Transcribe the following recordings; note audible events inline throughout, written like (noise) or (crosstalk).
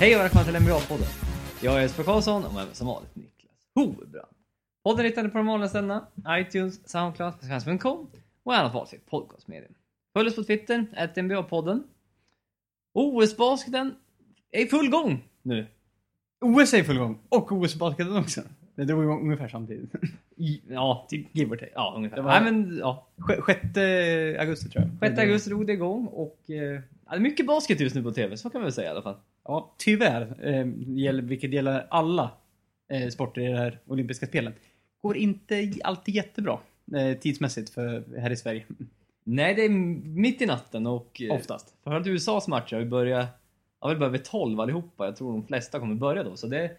Hej och välkomna till NBA-podden. Jag är Jesper Karlsson och med mig som vanligt Niklas Hovebrand. Podden hittar ni på de vanliga ställena. iTunes, Soundcloud, Svensk.com och annat valfritt podcastmedium. Följ oss på Twitter, at NBA-podden. OS-basketen är i full gång nu. OS är i full gång. Och OS-basketen också. Det drog igång ungefär samtidigt. Ja, till, give or take. Ja, ungefär. Det var- Nej, men, ja. 6 augusti tror jag. 6 augusti drog det igång och eh, det är mycket basket just nu på TV, så kan man väl säga i alla fall. Ja, tyvärr. Eh, gäller, vilket gäller alla eh, sporter i det här olympiska spelen. Går inte alltid jättebra eh, tidsmässigt för här i Sverige. Nej, det är mitt i natten och eh, Oftast. Framförallt USAs matcher, vi börjar, ja, vi börjar vid 12 allihopa. Jag tror de flesta kommer börja då, så det är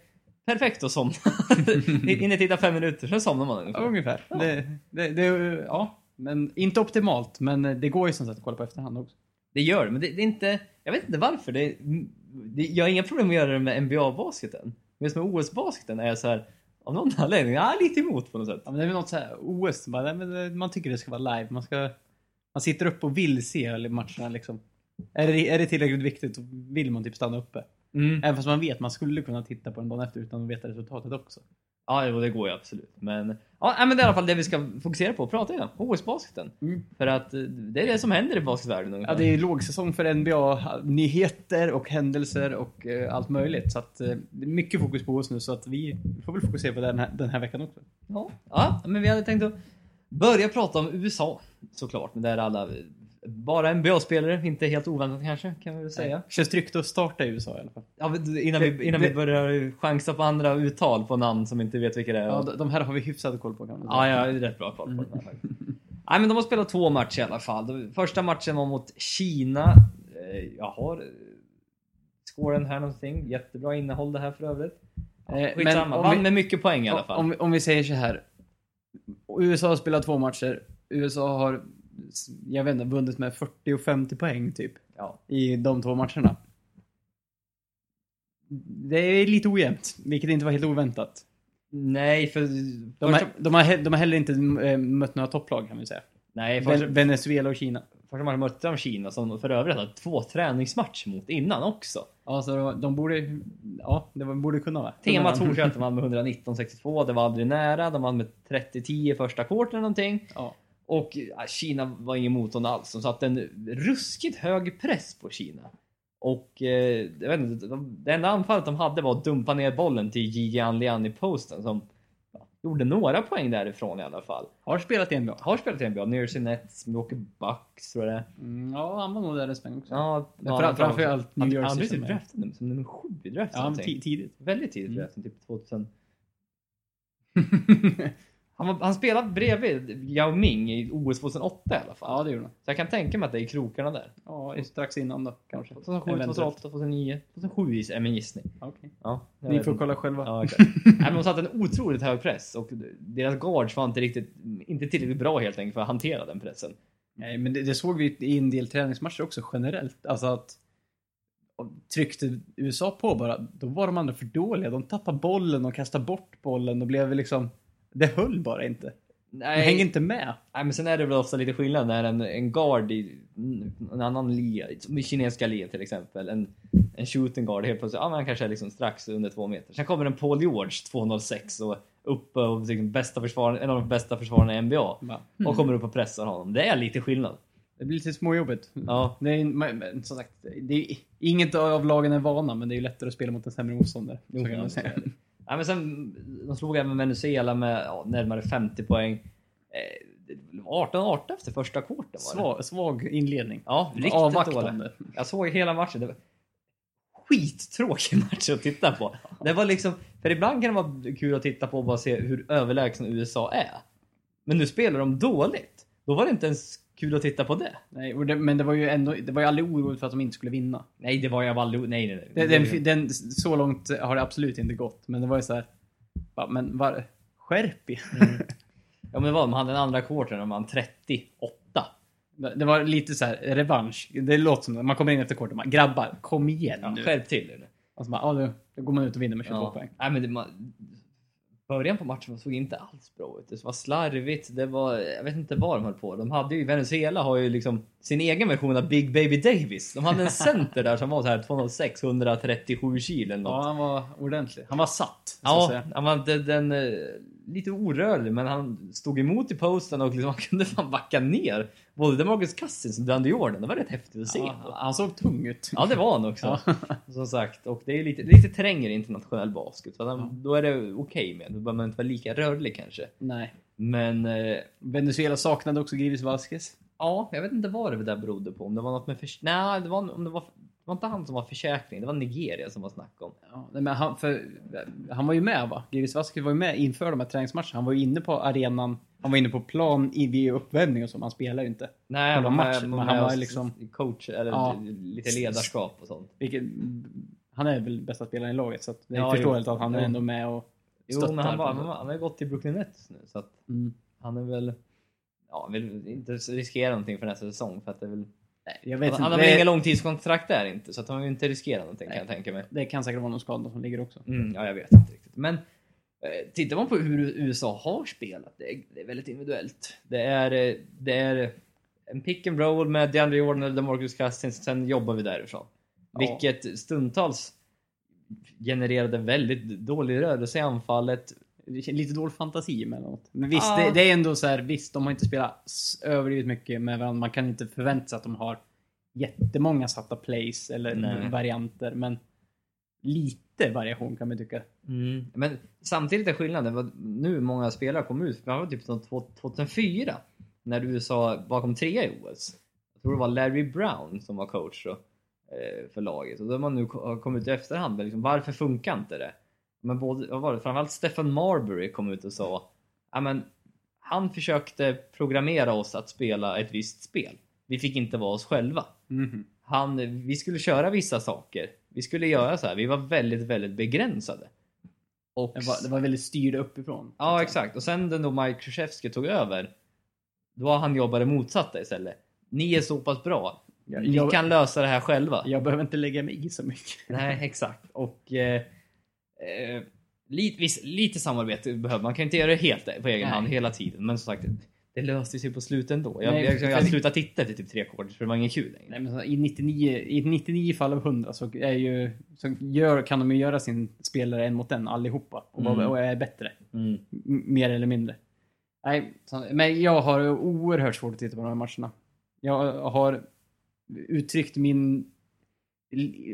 perfekt att somna. (laughs) Hinner titta fem minuter, sen somnar man Ja, ungefär. ungefär. Ja. Det, det, det, ja, men inte optimalt. Men det går ju som sagt att kolla på efterhand också. Det gör det, men det, det är inte, jag vet inte varför. Det, det, jag har inga problem att göra det med NBA-basketen. Men just med OS-basketen är jag så här, av någon anledning, är lite emot på något sätt. Ja, men det är väl något så här OS, bara, men det- man tycker det ska vara live. Man, ska, man sitter upp och vill se matcherna liksom. Är det, är det tillräckligt viktigt vill man typ stanna uppe. Mm. Även fast man vet man skulle kunna titta på den dagen efter utan att veta resultatet också. Ja, jo, det går ju absolut. Men, ja, men det är i alla fall det vi ska fokusera på och prata om. OS-basketen. Mm. För att eh, det är det som händer i basketvärlden ungefär. Ja, det är lågsäsong för NBA-nyheter och händelser och eh, allt möjligt. Så att, eh, det är mycket fokus på oss nu så att vi får väl fokusera på den här, den här veckan också. Ja, ja, men vi hade tänkt att börja prata om USA såklart, men där alla bara NBA-spelare, inte helt oväntat kanske, kan vi väl säga. Känns tryggt att starta i USA i alla fall. Ja, innan vi, innan vi Det- börjar chansa på andra uttal på namn som inte vet vilka det är. Ja, de- här har vi hyfsat koll på kan man Ja, säga. jag är rätt bra koll på det faktiskt. (laughs) Nej, men de har spelat två matcher i alla fall. Första matchen var mot Kina. Eh, Jag har eh, scoren här någonting. Jättebra innehåll det här för övrigt. Eh, Skitsamma, vann vi- med mycket poäng i alla fall. Om, om vi säger så här. USA har spelat två matcher. USA har, jag vet inte, vunnit med 40 och 50 poäng typ. Ja. I de två matcherna. Det är lite ojämnt, vilket inte var helt oväntat. Nej, för... De, har, de, har, de har heller inte eh, mött några topplag kan vi säga. nej, första, Ven- Venezuela och Kina. första matchen mötte de Kina som för övrigt hade två träningsmatcher mot innan också. Ja, så de, de borde, ja, det var- borde kunna vara. Tema Torsköten (laughs) vann med 119-62, det var aldrig nära. De vann med 30-10 i första kvarten eller någonting. Ja. Och Kina var ingen motstånd alls. De satte en ruskigt hög press på Kina. Och eh, jag vet inte, de, det enda anfallet de hade var att dumpa ner bollen till Gigi Anlian i posten som gjorde några poäng därifrån i alla fall. Har spelat i NBA. Har spelat i NBA, Nearcy Nets, Milwaukee Bucks tror jag det. Mm, ja, han var nog där en sväng också. Ja, ja, fram- framförallt New Jersey Han blev typ draftad som nummer sju i draften. Ja, tidigt. Väldigt tidigt Mm. draften, typ 2000. (laughs) Han, var, han spelade bredvid Yao Ming i OS 2008 i alla fall. ja, det gjorde han. Så jag kan tänka mig att det är i krokarna där. Ja, strax innan då kanske. 2007, Eventuellt. 2008, 2009, 2007 is- är min gissning. Okej. Ja, Ni får kolla själva. Ja, (laughs) exakt. Nej, men de satte en otroligt hög press och deras guards var inte riktigt, inte tillräckligt bra helt enkelt för att hantera den pressen. Nej, men det, det såg vi i en del träningsmatcher också generellt. Alltså att tryckte USA på bara, då var de andra för dåliga. De tappade bollen och kastade bort bollen och blev liksom... Det höll bara inte. Nej, hängde inte med. Nej, men sen är det väl ofta lite skillnad när en, en guard i en annan liga, som i kinesiska ligan till exempel, en, en shooting guard helt plötsligt, ja men han kanske är liksom strax under två meter. Sen kommer en Paul George 206 och uppe och liksom bästa försvararen, en av de bästa försvararna i NBA. Och kommer upp och pressar honom. Det är lite skillnad. Det blir lite småjobbigt. Ja. Det är, men, men, som sagt, det är, inget av lagen är vana, men det är ju lättare att spela mot en sämre motståndare. Så kan man säga. Nej, men sen, de slog även Venezuela med ja, närmare 50 poäng. Eh, det var 18-18 efter första kvarten var det. Svag, svag inledning. Ja, riktigt Avvaktande. dålig. Jag såg hela matchen. Det var skittråkig match att titta på. Det var liksom, för ibland kan det vara kul att titta på och bara se hur överlägsna USA är. Men nu spelar de dåligt. Då var det inte ens kul att titta på det. Nej, och det, men det var ju ändå, det var ju aldrig oroligt för att de inte skulle vinna. Nej, det var jag aldrig... Nej, nej, nej. Den, den, den, så långt har det absolut inte gått, men det var ju så här. bara, Men var, skärp er. (laughs) Ja, men det var, de hade en andra quarter när man 38. Det var lite så här revansch. Det låter som det. Man kommer in efter och man grabbar, kom igen Ja, nu. skärp till er. Och så bara, ja, då, då går man ut och vinner med 22 Ja. poäng. Nej, men det, man, början på matchen såg inte alls bra ut. Det var slarvigt, det var, jag vet inte vad de höll på. De hade ju, Venezuela har ju liksom sin egen version av Big Baby Davis. De hade en (laughs) center där som var så här 206, 137 kilo eller något. Ja, han var ordentlig. Han var satt. Ja, han var den, den, eh, lite orörlig men han stod emot i posten och liksom, (laughs) han kunde fan backa ner. Både Demarcus Cousins och Dundee Jordan. Det var rätt häftigt att se. Ja, Ja, han såg tung ut. det var han också. (laughs) Som sagt. Och det är lite, lite trängre internationell basket. Så Ja. Då är det okej med. Då behöver man inte vara lika rörlig kanske. Nej. Men eh, Venezuela saknade också Givis Vasquez. ja, jag vet inte vad det där berodde på. Om det var något med förs- Nej, det var, om det var, var inte han som var försäkring. Det var Nigeria som var snack om. Ja, nej, men han, för, han var ju med va? Givis Vasquez var ju med inför de här träningsmatcherna. Han var ju inne på arenan. Han var inne på plan i vid uppvärmning och så. men Han spelar ju inte. Nej, han var med, men han var liksom- coach eller Ja. lite ledarskap och sånt. Vilket, han är väl bästa spelaren i laget så att det är Ja, förståeligt jo. att han är Jo. ändå med och Jo, stöttar. men han, var, han, det. har ju gått till Brooklyn Nets nu så att Mm. han är väl... Ja, vill inte riskera någonting för nästa säsong för att det är väl... Nej, vet Han, han har väl inga långtidskontrakt där inte så att han vill inte riskera någonting kan jag tänka mig. det kan säkert vara någon skada som ligger också. Mm, ja, jag vet inte riktigt. Men eh, tittar man på hur USA har spelat, det är, det är väldigt individuellt. Det är, eh, det är en pick and roll med DeAndre Jordan eller DeMarcus Cousins, sen jobbar vi därifrån. Ja. Vilket stundtals genererade väldigt dålig rörelse i anfallet. Lite dålig fantasi emellanåt. Men visst, Ja. det, det är ändå så här, visst, de har inte spelat överdrivet mycket med varandra. Man kan inte förvänta sig att de har jättemånga satta plays eller Nej. varianter, men lite variation kan man tycka. Mm. Men samtidigt är skillnaden, vad nu många spelare kom ut, det var typ som två- 2004 när USA bakom trea i OS. Jag tror det var Larry Brown som var coach då, eh, för laget och då har man nu kommit ut i efterhand, men liksom, varför funkar inte det? Men både, vad var det, framförallt Stephen Marbury kom ut och sa, ja men han försökte programmera oss att spela ett visst spel. Vi fick inte vara oss själva Mhm. han, vi skulle köra vissa saker. Vi skulle göra så här. Vi var väldigt, väldigt begränsade. Och, Det, var, det var väldigt styrd uppifrån. Ja, exakt. Och sen då Mike Krzyzewski tog över, då har han jobbat det motsatta istället. Ni är så pass bra. Vi jag- kan lösa det här själva. Jag behöver inte lägga mig i så mycket. Nej, exakt. Och eh, eh, lite, viss, lite samarbete behöver man. kan inte göra det helt på egen Nej. hand hela tiden. Men som sagt, det löste sig på slutet ändå. Jag, Nej, jag, jag, för- slutade titta efter typ tre kort för det var ingen kul längre. Nej, men så i, 99, I 99 fall av 100 så, är ju, så gör, kan de ju göra sin spelare en mot en allihopa och, vara- Mm. och är bättre. Mm. Mer eller mindre. Nej, så, men jag har oerhört svårt att titta på de här matcherna. Jag har uttryckt min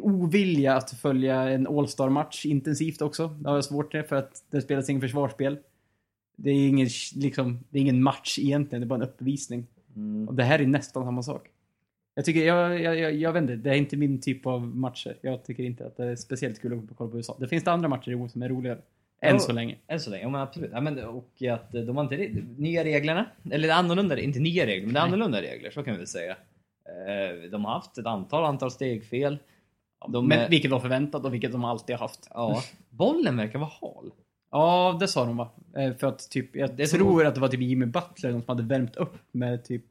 ovilja att följa en All-star-match intensivt också. Det har jag svårt till för att det spelas ingen försvarsspel. Det är ingen, liksom, det är ingen match egentligen, det är bara en uppvisning. Mm. Och det här är nästan samma sak. Jag tycker, jag, jag, jag, jag vet inte, det är inte min typ av matcher. Jag tycker inte att det är speciellt kul att kolla på USA. Det finns det andra matcher i OS som är roligare. Än Ja. så länge. Än så länge, ja, men absolut. Ja, men, och att de har inte nya reglerna, eller annorlunda, inte nya regler, men det är annorlunda regler, så kan vi väl säga. Eh, De har haft ett antal, antal stegfel. De Men, är- vilket var förväntat och vilket de alltid har haft. Ja, bollen verkar vara hal. Ja, det sa de va? Eh, För att typ, jag Det tror att det var typ Jimmy Butler som hade värmt upp med typ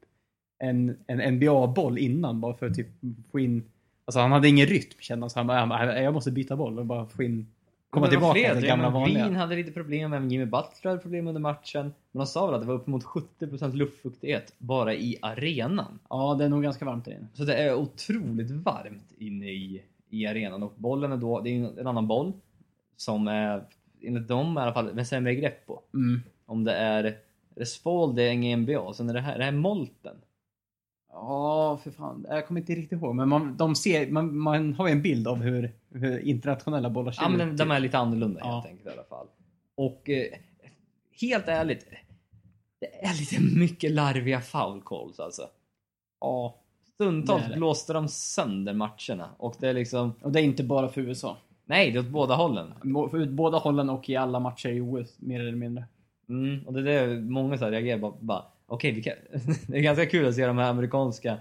en, en NBA-boll innan bara för att typ få in... Alltså han hade ingen rytm kändes han. bara, han bara, Jag måste byta boll och bara få in... Komma tillbaka fler. till gamla vanliga. Green hade lite problem, även Jimmy Butler hade problem under matchen. Men de sa väl att det var uppemot 70% luftfuktighet bara i arenan. Ja, det är nog ganska varmt där inne. Så det är otroligt varmt inne i, i arenan och bollen är då, det är en annan boll som är, enligt dem i alla fall, med sämre grepp på. Mm. Om det är, Spalding det är ingen NBA, sen är det här, det här är Molten. Ja, för fan. Jag kommer inte riktigt ihåg. Men man, de ser, man, man har ju en bild av hur, hur internationella bollar ser Ja, men ut. de, de är lite annorlunda Ja. helt enkelt i alla fall. Och eh, helt ärligt, det är lite mycket larviga foul calls alltså. Ja. Stundtals blåste de sönder matcherna och det är liksom, Och det är inte bara för USA. nej det är åt båda hållen. Ut båda hållen och i alla matcher i OS, mer eller mindre. Mm, och det är det många så här reagerar bara, bara okej, kan... (laughs) det är ganska kul att se de här amerikanska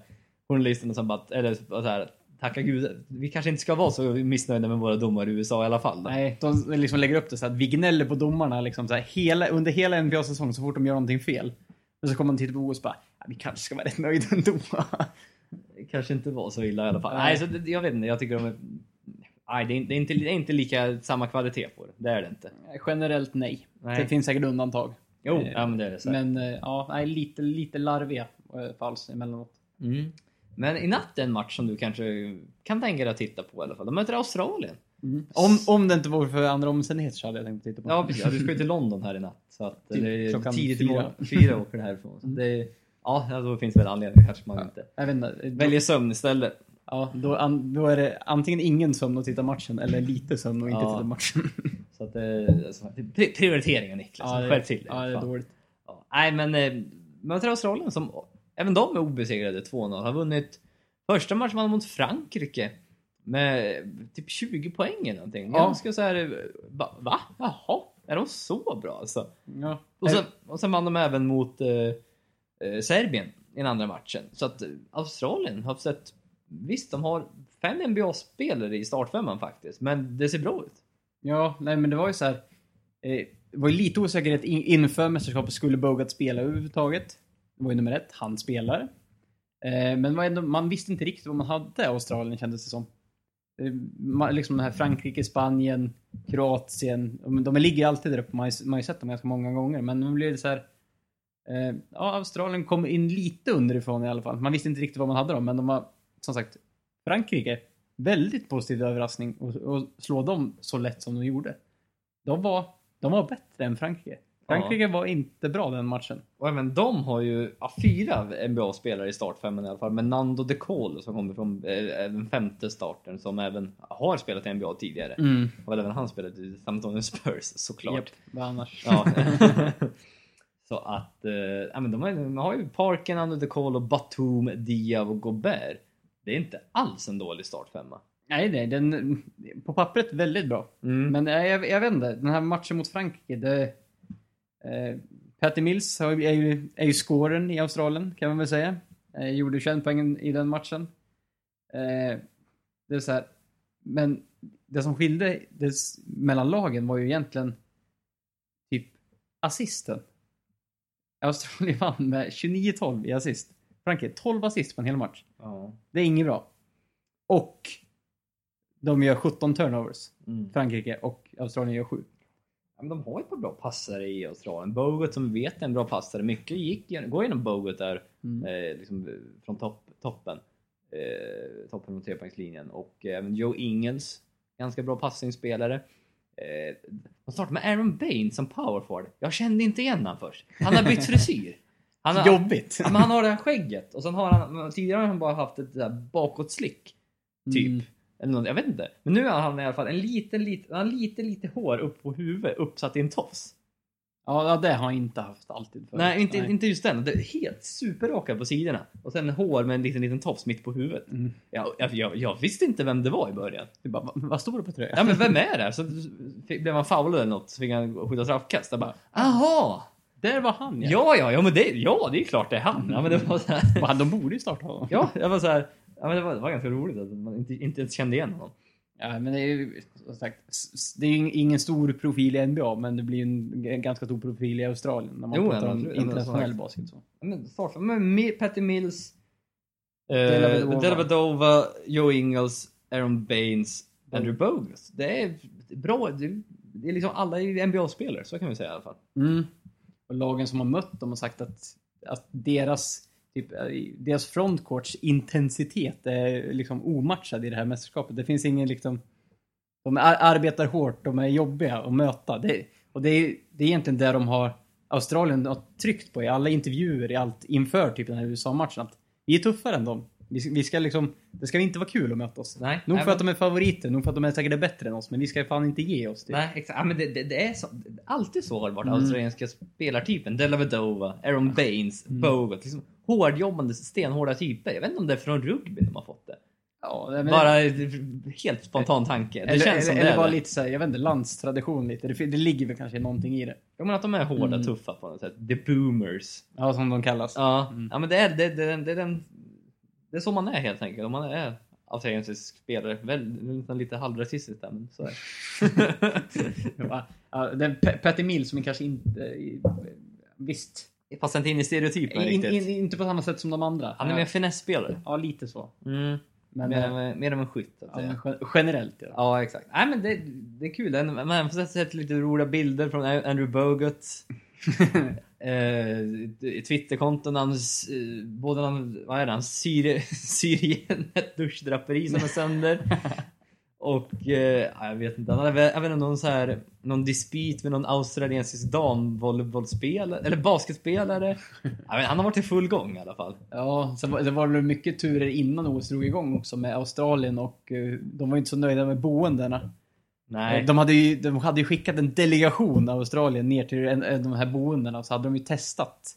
journalisterna som bara, eller så här, tacka gud, vi kanske inte ska vara så missnöjda med våra domare i USA i alla fall. Då. Nej, de liksom lägger upp det så att vi gnäller på domarna liksom så här, hela, under hela NBA-säsongen så fort de gör någonting fel. Och så kommer man på OS och bara, vi kanske ska vara rätt nöjda ändå. (laughs) Kanske inte var så illa i alla fall. Nej. Nej, så det, jag vet inte, jag tycker de är... nej, det är, det, är inte, det är inte lika samma kvalitet på det. Det är det inte. Generellt nej. Nej. Det finns säkert undantag. Jo, Eh, ja, men det är det säkert. Men eh, ja, nej, lite, lite larviga eh, falls emellanåt. Mm. Men i natt är en match som du kanske kan tänka dig att titta på i alla fall. De möter Australien. Om, om det inte vore för andra omständigheter så hade jag tänkt titta på. Ja, precis. Ja, du ska ju till London här i natt. Så att Typ det är klockan tidigt fyra. imorgon. Fyra åker det härifrån. Så det är, ja, då finns det väl anledning kanske man inte Jag vet inte. Väljer sömn istället. Ja, då, an, då är det antingen ingen sömn och titta matchen eller lite sömn och inte Ja. titta matchen. (laughs) Så att det alltså, pri- prioriteringar Niklas. ja, Skärp till ja, det är dåligt. Ja. Nej, men eh, möter Australien som även de är obesegrade 2-0. Har vunnit första matchen man mot Frankrike med typ 20 poäng eller någonting. Ja. Ganska så här, eh, va? va? Jaha, är de så bra alltså? Ja. Och sen, och sen vann de även mot eh, eh, Serbien i den andra matchen. Så att eh, Australien har sett... Visst, de har fem NBA-spelare i startfemman faktiskt, men det ser bra ut. Ja, nej men det var ju så här. Eh, det var ju lite osäkerhet in, inför mästerskapet. Skulle Bogat spela överhuvudtaget? Det var ju nummer ett. Han spelar. Eh, men man visste inte riktigt vad man hade i Australien kändes det som. Eh, man, liksom det här Frankrike, Spanien, Kroatien. De, de ligger alltid där uppe. Man har ju- man har ju sett dem ganska många gånger. Men nu blev det så här. Eh, ja, Australien kom in lite underifrån i alla fall. Man visste inte riktigt vad man hade dem, men de var som sagt Frankrike. Väldigt positiv överraskning och, och slå dem så lätt som de gjorde. De var, de var bättre än Frankrike. Frankrike var inte bra den matchen. Och även de har ju ja, fyra NBA-spelare i startfemman i alla fall. Men Nando De Colo som kommer från eh, den femte starten som även har spelat i NBA tidigare. Mm. Och även han spelat i San Antonio Spurs såklart. Japp, vad annars? Ja. (laughs) Så att, eh, ja, men de, har, de har ju Parken, Nando De Colo, Batum, Diaw och Gobert. Det är inte alls en dålig startfemma. Nej, nej, den, på pappret väldigt bra. Mm. Men eh, jag, jag vet inte, den här matchen mot Frankrike, det... Eh, Patty Mills är, ju, är ju scoren i Australien, kan man väl säga. Eh, gjorde 21 poäng i den matchen. Eh, det är så här, men det som skilde det, mellan lagen var ju egentligen typ assisten. Australien vann med 29-12 i assist. Frankrike 12 assist på en hel match. Ja. Det är inget bra. Och de gör 17 turnovers. Mm. Frankrike och Australien gör 7. Ja, men de har ett par bra passare i Australien. Bogut som vi vet är en bra passare. Mycket gick, går genom Bogut där Mm. eh, liksom, eh, från topp, toppen. Eh, toppen från trepoängslinjen. Och eh, även Joe Ingles, ganska bra passningsspelare. Eh, de startar med Aaron Bain som powerforward. Jag kände inte igen han först. Han har bytt (laughs) frisyr. Han har, Jobbigt! Men han har det här skägget och sen har han, tidigare har han bara haft ett där bakåtslick. Typ. Mm. Eller något, jag vet inte. Men nu har han i alla fall en liten, liten, han lite, lite hår upp på huvudet uppsatt i en tofs. Ja, det har jag inte haft alltid förut. Nej, inte, inte just den. Det är helt superraka på sidorna. Och sen hår med en liten, liten tofs mitt på huvudet. Mm. Jag, jag, jag, jag visste inte vem det var i början. Du bara, "Va- vad står det på tröjan? Ja men vem är det? Så blev han foulad eller något så fick han skjuta straffkast. Jag bara, aha! Där var han Ja, ja, ja, men det, ja, det är klart det är han. Ja, men det var så här, (laughs) Va, De borde ju starta honom. ja, jag var så här, ja, men det var, det var ganska roligt att man inte, inte ens kände igen honom. Ja, men det är ju som sagt, det är ju ing- ingen stor profil i NBA, men det blir ju en ganska stor profil i Australien när man Jo, pratar ja, om men- ja, men internationell så- basket. Så. Ja, Men start men Mi- Patty Mills, eh. Dellavedova, Joe Ingles, Aaron Baines, Andrew Bogus. Det är bra. Det, det är liksom alla är NBA-spelare, så kan vi säga i alla fall. Mm. Och lagen som har mött dem har sagt att, att deras, typ, eh, deras frontcourts intensitet är liksom omatchad i det här mästerskapet. Det finns ingen liksom... De arbetar hårt, de är jobbiga att möta. Det, och det är, det är egentligen det de har... Australien har tryckt på i alla intervjuer, i allt inför typ den här USA-matchen. Att vi är tuffare än dem. Vi, vi ska liksom... Det ska inte vara kul att möta oss. Nej, Nog nej, för att de är favoriter, nog för att de är säkert bättre än oss, men vi ska fan inte ge oss. Typ. Nej, exakt. Ja, men det, det, det är så, det är alltid så det varit. Mm. Australienska spelartypen. Dellavedova, Aaron Baines, Mm. Bogut. Liksom hårdjobbande, stenhårda typer. Jag vet inte om det är från rugby de har fått det. Ja, men- Bara helt spontan tanke. Det eller, känns som eller, det eller är bara det. lite såhär, jag vet inte, landstradition lite. Det, det ligger väl kanske någonting i det. Jag menar att de är hårda, Mm. tuffa på något sätt. The boomers. Ja, som de kallas. Ja, Mm. ja men det är, det, det, det, är den, det är så man är helt enkelt. Om man är australiensisk spelare. Väl, nästan lite halvrasistiskt där, men så är det. (laughs) Den Patty Mill som kanske inte... Visst. Passar inte in i stereotypen In, riktigt. in, inte på samma sätt som de andra. Han är mer ja. finessspelare. Ja, lite så. Mm. Men, mer, eh, mer än en skytt. ja, men gen- generellt ja. Ja, exakt. Nej, men det, det är kul. Man har sett lite roliga bilder från Andrew Bogut. (laughs) eh, Twitterkonton, eh, både han, vad är det, han Syrien, (laughs) Syrien ett duschdraperi som är sönder. Och eh, jag vet inte, han hade väl- även någon så här, någon dispyt med någon australiensisk damvolleybollspelare, eller basketspelare. Ja, han har varit i full gång i alla fall. Ja, sen var, det var väl mycket turer innan OS drog igång också med Australien och eh, de var ju inte så nöjda med boendena. Nej. De hade, ju, de hade ju skickat en delegation av Australien ner till en, de här boendena och så hade de ju testat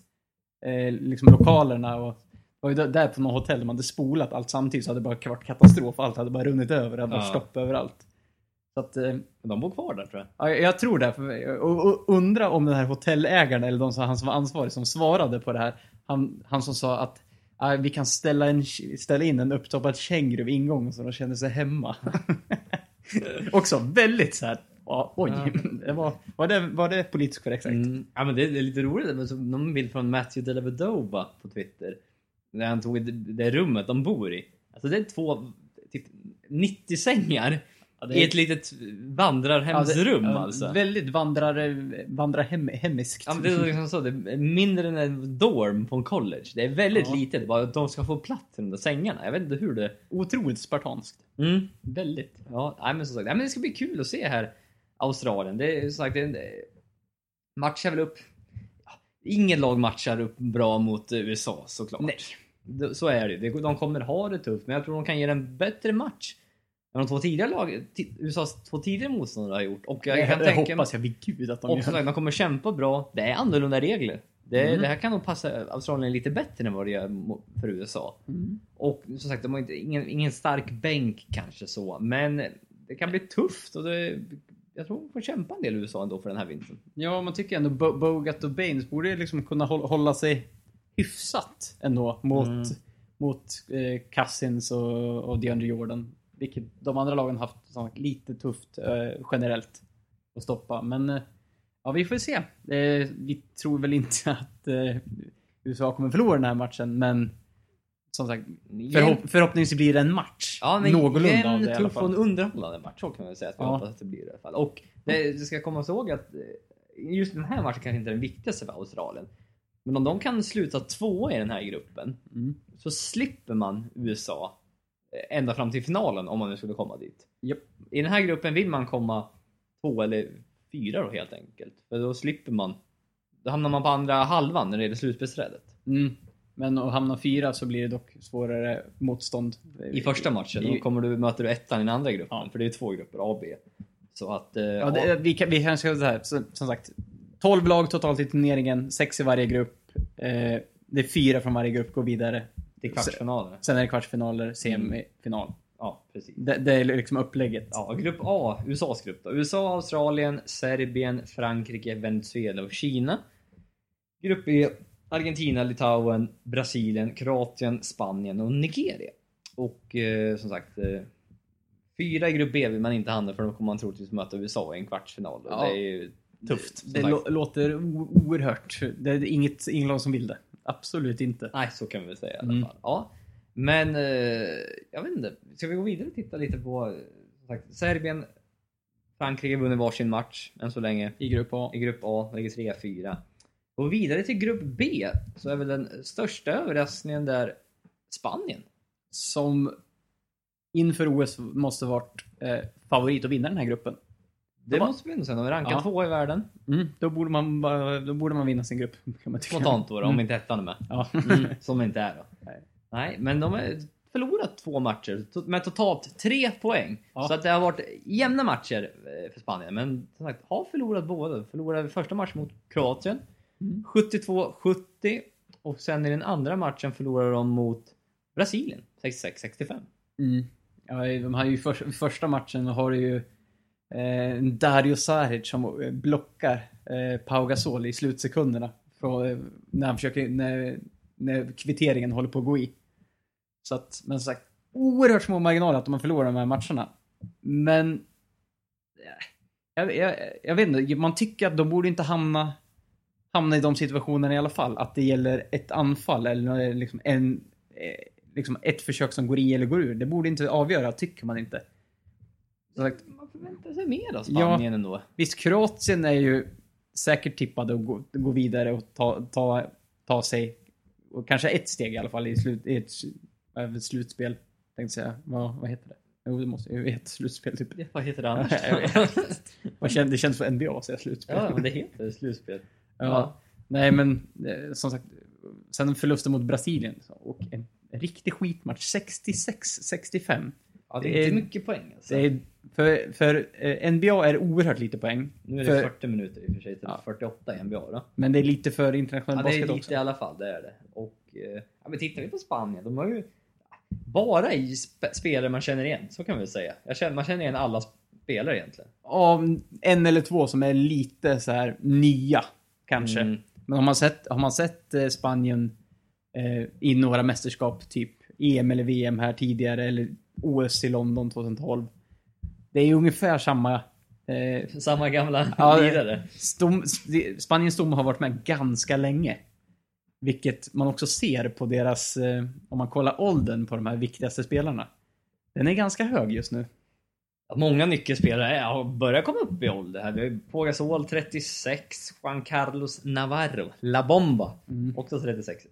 eh, liksom lokalerna och var ju där- på något hotell de hade spolat allt samtidigt så hade det bara varit katastrof. Allt hade bara runnit över, det hade varit Ja. stopp överallt. Så att, eh, De bor kvar där tror jag. ja, jag- jag tror det. För, och, och undra om den här hotellägaren eller de som, han som var ansvarig som svarade på det här. Han, han som sa att "Ah, vi kan ställa, en, ställa in en upptoppad känguru vid ingången så de känner sig hemma. (laughs) (laughs) Också väldigt så här. Ja, oj, (laughs) det var, var, det, var det politiskt korrekt sagt? Mm. Ja men det är lite roligt, men så någon bild från Matthew Dellavedova på Twitter. När han tog det, det rummet de bor i. Alltså det är två, typ 90 sängar Ja, det i ett litet vandrarhemsrum ja, alltså. Väldigt vandrare, vandrarhemiskt. Ja, det är liksom så, det är mindre än en dorm på en college. Det är väldigt Ja. litet, bara att de ska få plats i de där sängarna. Jag vet inte hur det... Otroligt spartanskt. Mm. Väldigt. Ja, nej, men som sagt, nej, men det ska bli kul att se här Australien. Det är som sagt, det är en, matchar väl upp... ja, Ingen lag matchar upp bra mot eh, USA såklart. Nej. Så är det ju. De kommer ha det tufft, men jag tror de kan ge en bättre match de två tidigare lag, USAs två tidigare motståndare har gjort. Och jag, Jag, kan jag tänka hoppas jag vid gud att de och gör. de kommer kämpa bra. Det är annorlunda regler. Det, Mm. det här kan nog passa Australien lite bättre än vad det gör för USA. Mm. Och som sagt, de har inte, ingen, ingen stark bänk kanske så, men det kan bli tufft och det, jag tror de får kämpa en del i USA ändå för den här vintern. Ja, man tycker ändå Bo- Bogut och Baines borde liksom kunna hålla, hålla sig hyfsat ändå mot, Mm. mot eh, Cousins och, och DeAndre Jordan. Vilket de andra lagen haft sagt, lite tufft eh, generellt att stoppa. Men eh, ja, vi får se. Eh, vi tror väl inte (laughs) att eh, USA kommer förlora den här matchen, men som sagt, förhopp förhoppningsvis blir det en match. Ja, men Någorlunda av det i alla tuff och en fall. underhållande match, så kan man säga att vi Ja. hoppas att det blir i alla fall. Och det, det ska komma ihåg att eh, just den här matchen kanske inte är den viktigaste för Australien. Men om de kan sluta tvåa i den här gruppen Mm. så slipper man USA ända fram till finalen om man nu skulle komma dit. Japp. I den här gruppen vill man komma två eller fyra då helt enkelt. För då slipper man. Då hamnar man på andra halvan när det gäller slutspelsträdet. Mm. Men att hamna fyra så blir det dock svårare motstånd. I första matchen, då kommer du, möter du ettan i den andra gruppen. Ja. För det är två grupper, A och B. Så att... Eh, Ja, det, vi, kan, vi kanske ska så här, så, som sagt. 12 lag totalt i turneringen, 6 i varje grupp. Eh, det är fyra från varje grupp går vidare. Till kvartsfinaler. Sen är det kvartsfinaler, semifinal. Ja, precis. Det, det är liksom upplägget. Ja, grupp A, USAs grupp då. USA, Australien, Serbien, Frankrike, Venezuela och Kina. Grupp B, Argentina, Litauen, Brasilien, Kroatien, Spanien och Nigeria. Och eh, som sagt, eh, fyra i grupp B vill man inte hamna för då kommer man troligtvis möta USA i en kvartsfinal. Ja. Det är ju tufft. Det lå- låter oerhört. Det är inget, ingen lag som vill det. Absolut inte. Nej, så kan vi väl säga i alla Mm. fall. Ja. Men eh, jag vet inte. Ska vi gå vidare och titta lite på sagt, Serbien, Frankrike vunnit varsin match än så länge. I grupp A. I grupp A ligger 3-4. Och vidare till grupp B så är väl den största överraskningen där Spanien. Som inför OS måste varit eh, favorit att vinna den här gruppen. Det måste vi ändå säga. De är rankade Ja. två i världen. Mm, då, borde man, då borde man vinna sin grupp. Kan man tycka. Spontant då, då om Mm. inte ettan är med. Ja. Mm, (laughs) som inte är då. Nej. Nej, men de har förlorat två matcher med totalt tre poäng. Ja. Så att det har varit jämna matcher eh, för Spanien. Men som sagt, har förlorat båda. Förlorade första matchen mot Kroatien. Mm. 72-70. Och sen i den andra matchen förlorade de mot Brasilien. 66-65. Mm. Ja, de har ju för, första matchen har ju eh, Dario Saric som eh, blockar eh, Pau Gasol i slutsekunderna. För, eh, när han försöker, när, när kvitteringen håller på att gå i. Så att, men som sagt, oerhört små marginaler att de har förlorat de här matcherna. Men eh, jag, jag, jag vet inte, man tycker att de borde inte hamna, hamna i de situationerna i alla fall. Att det gäller ett anfall eller eh, liksom en, liksom ett försök som går i eller går ur. Det borde inte avgöra, tycker man inte. Sagt, man förväntar sig mer av Spanien ändå. Visst, Kroatien är ju säkert tippade att gå, gå vidare och ta, ta, ta sig, och kanske ett steg i alla fall i, slut, i ett, slutspel. Tänkte säga. Vad, vad heter det? Jo, det måste ju ett slutspel typ. Vad heter det annars? (laughs) Det känns för NBA att säga slutspel. ja, men det heter slutspel. Ja. Nej, men eh, som sagt, sen förlusten mot Brasilien och en riktig skitmatch. 66-65. Ja, det är Det är- inte mycket poäng alltså. Det är, för, för eh, NBA är oerhört lite poäng. Nu är det för, 40 minuter i och för sig till Ja. 48 i NBA då. Men det är lite för internationell Ja, det är basket lite också. i alla fall, det är det. Och eh, ja, men tittar vi på Spanien, de har ju bara i sp spelare man känner igen, så kan vi säga. Känner, man känner igen alla spelare egentligen. Av en eller två som är lite så här nya, kanske. Mm. Men har man sett, har man sett eh, Spanien eh, i några mästerskap, typ EM eller VM här tidigare, eller OS i London 2012. Det är ungefär samma eh, Samma gamla Ja, lirare. Stom, Spaniens stomme har varit med ganska länge. Vilket man också ser på deras, eh, om man kollar åldern på de här viktigaste spelarna. Den är ganska hög just nu. Många nyckelspelare ja, börjar komma upp i ålder här. Vi har Pogasol 36, Juan Carlos Navarro, La Bomba, Mm. också 36. Eh,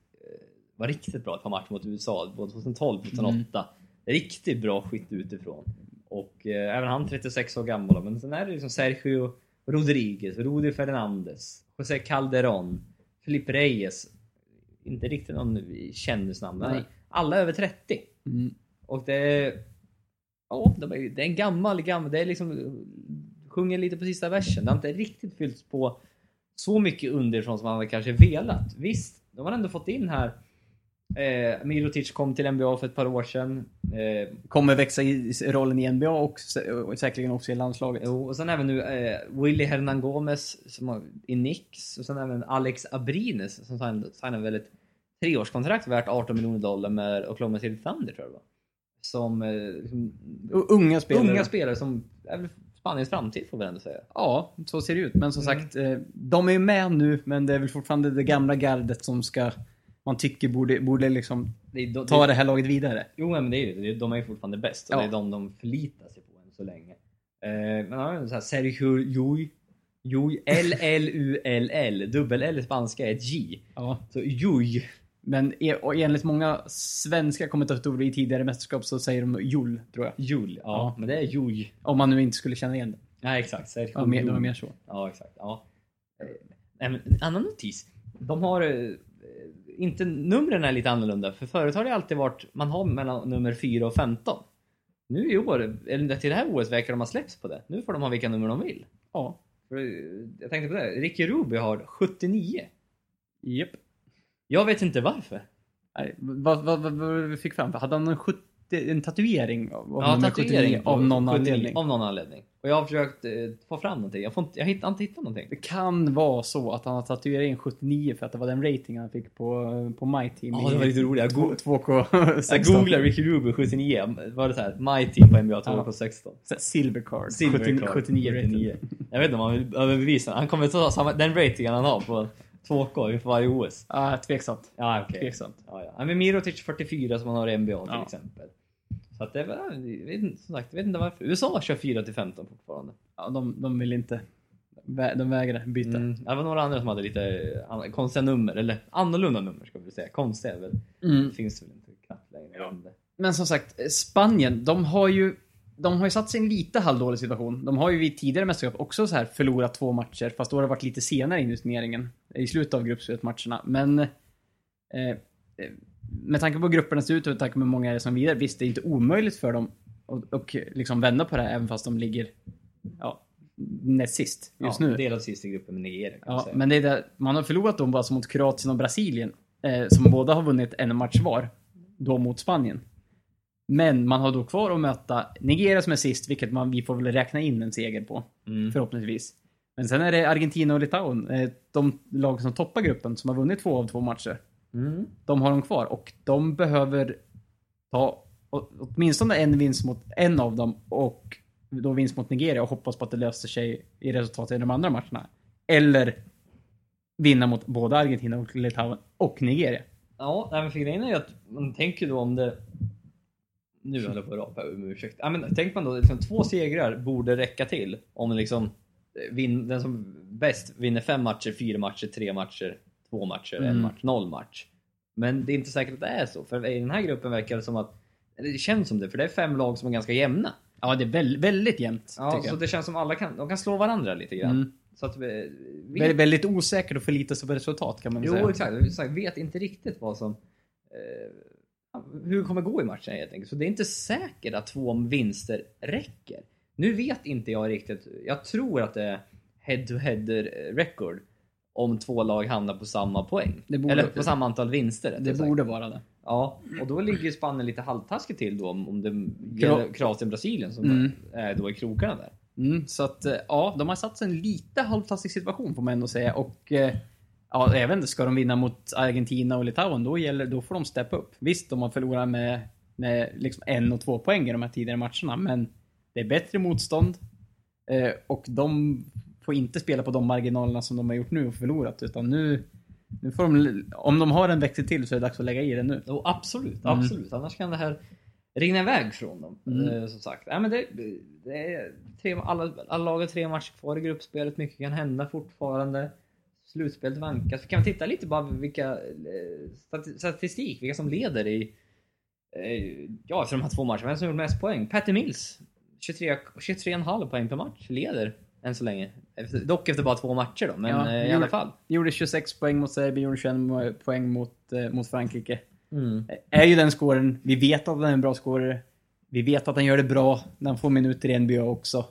Var riktigt bra ett par matcher mot USA, både 2012 och 2008. Riktigt bra skytt utifrån. Och eh, även han 36 år gammal. Men sen är det liksom Sergio Rodriguez, Rudi Fernandes, José Calderón, Felipe Reyes. Inte riktigt någon kändisnamn, Nej. alla över 30. Mm. Och det är... Ja, det är en gammal, gammal... Det är liksom... Sjunger lite på sista versen. Det har inte riktigt fyllts på så mycket underifrån som man kanske velat. Visst, de har ändå fått in här... Eh, Mirotic kom till NBA för ett par år sedan. Eh, Kommer växa i rollen i NBA och, och säkerligen också i landslaget. jo, och sen även nu eh, Willy Hernan Gomez som har, i Knicks. Och sen även Alex Abrines som sign- signade ett treårskontrakt värt 18 miljoner dollar med Oklahoma City Thunder tror jag det var. Som... Eh, liksom, Unga spelare. Unga spelare som är Spaniens framtid får vi ändå säga. Ja, så ser det ut. Men som Mm. sagt, eh, de är ju med nu, men det är väl fortfarande det gamla gardet som ska, man tycker borde, borde liksom Det de, ta det här laget vidare. Jo men det är ju det. De är ju fortfarande bäst och Ja. det är de de förlitar sig på än så länge. Eh, men så här, Sergio Llull. Llull. Dubbel-L i spanska är ett J. Ja. Så Llull. Men e- enligt många svenska kommentatorer i tidigare mästerskap så säger de Jull, tror jag. Llull. Ja, Ja. men det är Llull. Om man nu inte skulle känna igen det. Nej exakt. Sergio Ja, mer, det var mer så. Ja exakt. Ja. Eh, en annan notis. De har eh, inte numren är lite annorlunda för förut har det alltid varit man har mellan nummer 4 och 15. Nu i år, eller till det här året verkar de ha släppts på det. Nu får de ha vilka nummer de vill. Ja. För, jag tänkte på det, Ricky Ruby har 79. Japp. Jag vet inte varför. Nej, Vad, vad, vad, vad vi fick fram? Hade han en, 70, en tatuering av, Ja, nummer tatuering 79 på av någon 79, anledning? Av någon anledning. Och jag har försökt eh, få fram någonting. Jag, får inte, jag hittar inte hittat någonting. Det kan vara så att han har tatuering 79 för att det var den rating han fick på, på My Team. Ja, det var lite roligt. Jag, go- 2K16. jag googlade Ricky Ruby 79. Var det så här? My team på NBA 2K16. Silver card. Silver 79, card, 79 rating. 79. Jag vet inte om han vill överbevisa. Han kommer ta samma, den ratingen han har på 2K inför varje OS. Ja, tveksamt. Ja, okej. Tveksamt. Ja, ja. Men Mirotic 44 som han har i NBA till Ja. exempel. Så att det inte- som sagt, jag vet inte varför. USA kör 4 till 15 fortfarande. Ja, de, de vill inte. De vägrar byta. Mm. Det var några andra som hade lite eh, konstiga nummer, eller annorlunda nummer ska vi säga. Konstiga är väl, Mm. det finns väl inte knappt längre. inte. Men som sagt, Spanien, de har ju de har ju satt sig i en lite halvdålig situation. De har ju vid tidigare mästerskap också så här förlorat två matcher, fast då har det varit lite senare in i turneringen. I slutet av gruppspelsmatcherna. Men eh, eh, med tanke på hur grupperna ser ut och med tanke på hur många är det som vidare, visst det är inte omöjligt för dem att och liksom vända på det här även fast de ligger ja, näst sist just ja, nu. Delad sist i gruppen med Nigeria Ja, men det är det, man har förlorat dem bara som mot Kroatien och Brasilien. Eh, som båda har vunnit en match var. Då mot Spanien. Men man har då kvar att möta Nigeria som är sist, vilket man, vi får väl räkna in en seger på. Mm. Förhoppningsvis. Men sen är det Argentina och Litauen, eh, de lag som toppar gruppen, som har vunnit två av två matcher. Mm. De har de kvar och de behöver ta åtminstone en vinst mot en av dem och då vinst mot Nigeria och hoppas på att det löser sig i resultatet i de andra matcherna. Eller vinna mot både Argentina och Litauen och Nigeria. Ja, men för grejen är ju att man tänker då om det... Nu håller jag på att rapa om ursäkt. Ja, men tänker man då liksom, två segrar borde räcka till om liksom vin, den som bäst vinner fem matcher, fyra matcher, tre matcher, två matcher, en Mm. match, noll match. Men det är inte säkert att det är så, för i den här gruppen verkar det som att det känns som det, för det är fem lag som är ganska jämna. Ja, det är väl, väldigt jämnt, Ja, så jag. det känns som alla kan, de kan slå varandra lite grann. Mm. Så att vi, vi, Väldigt, väldigt osäkert att förlita sig på resultat kan man Jo, säga. exakt. exakt. Vet inte riktigt vad som... Eh, hur det kommer gå i matchen helt enkelt. Så det är inte säkert att två vinster räcker. Nu vet inte jag riktigt. Jag tror att det är head-to-head record om två lag hamnar på samma poäng. Borde- Eller på samma antal vinster. Det borde vara det. Ja, och då ligger ju Spanien lite halvtaskigt till då om, om det gäller Kroatien-Brasilien som Mm. är då i krokarna där. Mm, så att, eh, ja, de har satt sig i en lite halvtaskig situation får man ändå säga. Och eh, ja, även ska de vinna mot Argentina och Litauen, då, gäller, då får de steppa upp. Visst, de har förlorat med, med liksom en och två poäng i de här tidigare matcherna, men det är bättre motstånd. Eh, och de får inte spela på de marginalerna som de har gjort nu och förlorat, utan nu, nu får de, om de har en växel till så är det dags att lägga i den nu. Jo, absolut, Mm. absolut. Annars kan det här rinna iväg från dem. Mm. Eh, som sagt. Ja, men det, det är tre, alla, alla lag har tre matcher kvar i gruppspelet. Mycket kan hända fortfarande. Slutspelet vankas. Kan vi titta lite bara vilka eh, stati- statistik, vilka som leder i eh, ja, efter de här två matcherna. Vem som gjort mest poäng? Patty Mills. 23 23,5 poäng per match. Leder än så länge. Dock efter bara två matcher då, men Ja, eh, i gjorde- alla fall. Gjorde 26 poäng mot Serbien, gjorde 21 poäng mot, eh, mot Frankrike. Mm. är ju den scoren. Vi vet att han är en bra scorare. Vi vet att han gör det bra när han får minuter i NBA också.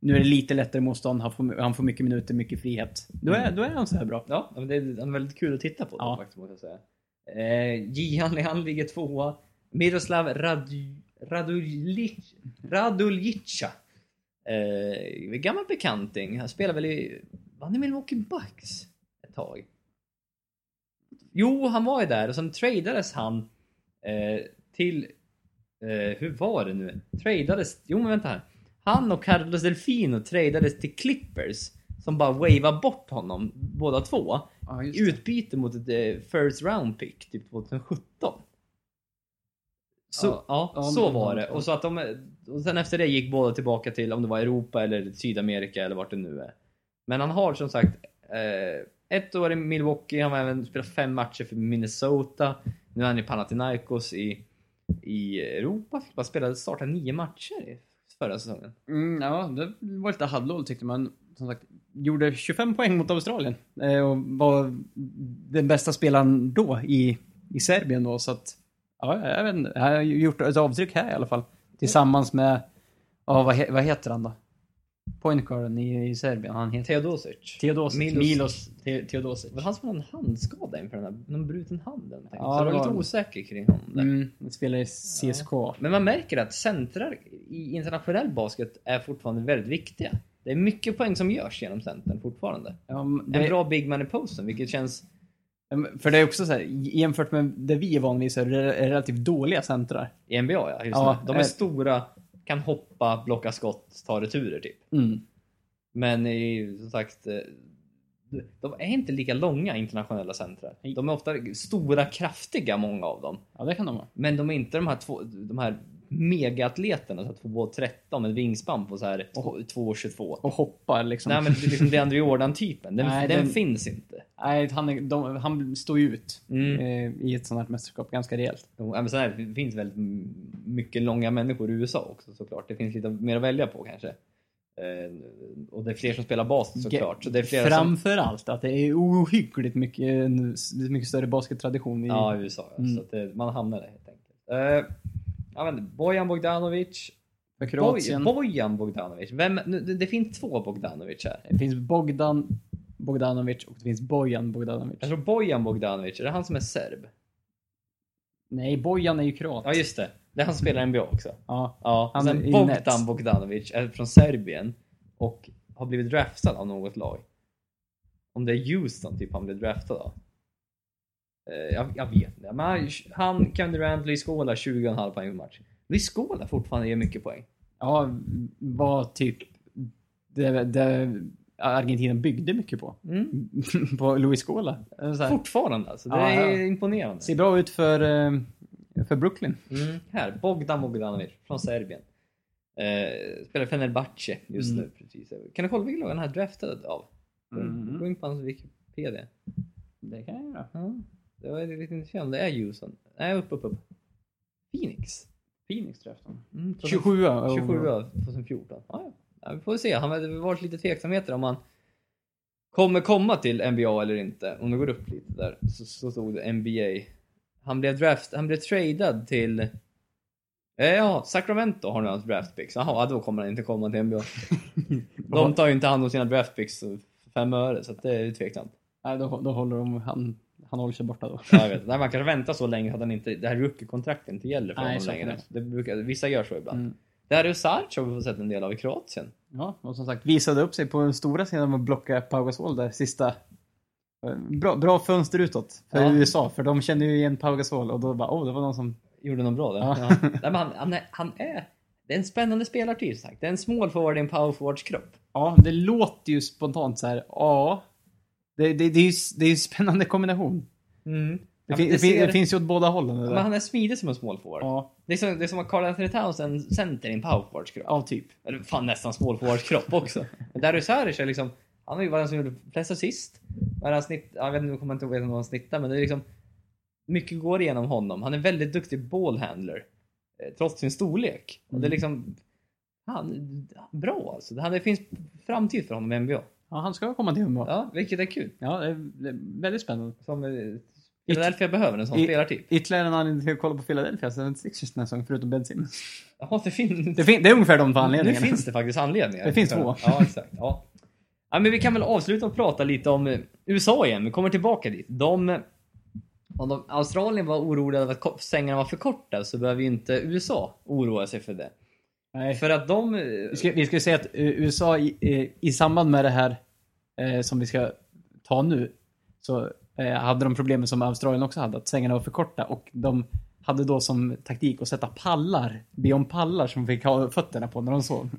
Nu är det lite lättare motstånd. Han får, han får mycket minuter, mycket frihet. Då är, då är han så här bra. Ja, det är, väldigt kul att titta på. Ja. Ja. Faktiskt, måste jag säga. Eh, Jihan Lehan ligger tvåa. Miroslav Radu, Radulic, Raduljica. Eh, gammal bekanting. Han spelar väl i... Var han i Milwaukee Bucks ett tag? Jo, han var ju där och sen tradades han eh, till... Eh, hur var det nu? Tradades... Jo, men vänta här. Han och Carlos Delfino tradades till Clippers som bara wavade bort honom, båda två. Ja, I utbyte mot ett eh, first round pick, typ 2017. Så, Ja. ja, Ja, så men- var det. Och, så att de, och sen efter det gick båda tillbaka till om det var Europa eller Sydamerika eller vart det nu är. Men han har som sagt eh, ett år i Milwaukee, han har även spelat fem matcher för Minnesota. Nu är han i Panathinaikos i, i Europa. Fick bara spela, starta nio matcher i förra säsongen. Mm, ja, det var lite halvdåligt tyckte man. Som sagt, gjorde 25 poäng mot Australien. Eh, och var den bästa spelaren då i, i Serbien då. Så att, ja, jag vet inte. Jag har gjort ett avtryck här i alla fall. Tillsammans med, ja vad, he, vad heter han då? Pointguarden i, i Serbien. Han heter Teodosic. Teodosic. Milos- Milos, Te, Teodosic. Det var han som hade en handskada inför den här, någon bruten hand eller någonting. Ja, så jag det var lite det. osäker kring honom där. Mm, han spelar i CSK. Men man märker att centrar i internationell basket är fortfarande väldigt viktiga. Det är mycket poäng som görs genom centern fortfarande. Ja, men En det, bra big man i posten, vilket känns... För det är också så här, jämfört med det vi är så är det relativt dåliga centrar. I NBA ja, Ja. De är eh. stora, kan hoppa, blocka skott, ta returer typ. Mm. Men i, som sagt, eh, de är inte lika långa internationella centrar. Nej. De är ofta stora, kraftiga många av dem. Ja, det kan de vara. Men de är inte de här, två, de här megaatleterna, så att 2,13 med vingspann på så här 2,22. Och hoppar liksom. Nej men det är liksom det Andrew Jordan-typen, den, den, den- finns inte. Nej, han, de, han står ju ut Mm. eh, i ett sånt här mästerskap ganska rejält. Men så här, det finns väldigt mycket långa människor i USA också såklart. Det finns lite mer att välja på kanske. Eh, och det är fler som spelar basket såklart. Så det är flera som, Framför allt att det är ohyggligt mycket, mycket större baskettradition i... Ja, i USA. Ja. Mm. Så det, man hamnar där helt enkelt. Eh, ja, men Bojan Bogdanovic. för Kroatien. Bojan Bogdanovic. Vem, nu, det, det finns två Bogdanovic här. Det finns Bogdan Bogdanovic och det finns Bojan Bogdanovic. Jag tror Bojan Bogdanovic, är det han som är serb? Nej, Bojan är ju kroat. Ja just det. Det är han som spelar i NBA också. Ja. Ja, Han sen Nets. Bogdan Bogdanovic är från Serbien och har blivit draftad av något lag. Om det är Houston typ han blev draftad av. Eh, Jag, jag vet inte. Men han, han Kevin Durant, Scola 20,5 poäng per match. Louis Scola fortfarande ger mycket poäng. Ja, var typ det, det Argentina byggde mycket på. Mm. (laughs) på Luis Scola. Fortfarande alltså. Det Ja, är ja. imponerande. Ser bra ut för, eh, för Brooklyn. Mm. Här, Bogdan Bogdanovic från Serbien. Eh, spelar Fenerbahce just Mm. nu. Precis. Kan du kolla vilken lag han är draftad av? Mm. Gå in på hans Wikipedia. Det kan jag göra. Ja, det var lite intresserande. Det är Houston. Nej, upp, upp, upp. Phoenix. Phoenix draften. Mm, 27 27 av 2014. Ja, ja. Ja, vi får se. Han har varit lite tveksamheter om han kommer komma till NBA eller inte. Om det går upp lite där så, så stod det NBA. Han blev draft, han blev tradad till eh, Ja, Sacramento har nu hans draftpicks. Jaha, då kommer han inte komma till NBA. (laughs) De tar ju inte hand om sina draftpicks för fem öre, så att det är ju tveksamt. Nej, då, då håller de, han, han håller sig borta då. Ja, jag vet. Nej, man kanske väntar så länge att han inte, det här rookie-kontraktet inte gäller för Nej, honom längre. Det brukar, vissa gör så ibland. Mm. Dario Saric har vi fått sett en del av i Kroatien. Ja, och som sagt visade upp sig på den stora scenen med att blocka Pau Gasol där sista. eh, Bra, bra fönster utåt för Ja. USA, för de kände ju igen Pau Gasol och då bara åh, det var någon som... Gjorde något bra där. Ja. Ja. Nej, men han, han, är, han är... Det är en spännande spelartyp sagt. Det är en small forward i en power forwards kropp. Ja, det låter ju spontant så här. ja. Det, det, det, är ju, det är ju en spännande kombination. Mm. Det, Ja, fin, men det, ser- det finns ju åt båda hållen. Ja, där. men han är smidig som en small forward. Ja, Det, är som, det är som att Carl Anthony Towns är en center i en power forwards kropp. ja, typ. Eller fan nästan small forwards kropp också. Men Dario Saric är liksom... Han har ju den som gjorde flest assist. Är han snitt, jag vet inte, jag kommer inte ihåg vad han snittar men det är liksom... Mycket går igenom honom. Han är väldigt duktig ballhandler. eh, Trots sin storlek. Och det är Mm. liksom... Han, bra alltså. Han, det finns framtid för honom i NBA. Ja, han ska komma till NBA. Ja, Ja, vilket är kul. är, det är väldigt spännande. Som eh, Philadelphia behöver en sån I- spelartyp. Ytterligare en anledning till att kolla på Philadelphia 76ers den här säsongen, förutom Ben Simmons. Jaha, det finns... Det, fin- det är ungefär de två Nu anledningarna. finns det faktiskt anledningar. Det finns två. Ja, exakt. Ja. ja, men vi kan väl avsluta och prata lite om eh, USA igen. Vi kommer tillbaka dit. De, om de, Australien var oroliga över att sängarna var för korta så behöver ju inte USA oroa sig för det. Nej. För att de... eh, Vi ska, vi ska säga att eh, USA i, eh, i samband med det här eh, som vi ska ta nu så eh, hade de problemen som Australien också hade, att sängarna var för korta och de hade då som taktik att sätta pallar, be om pallar som fick ha fötterna på när de sov.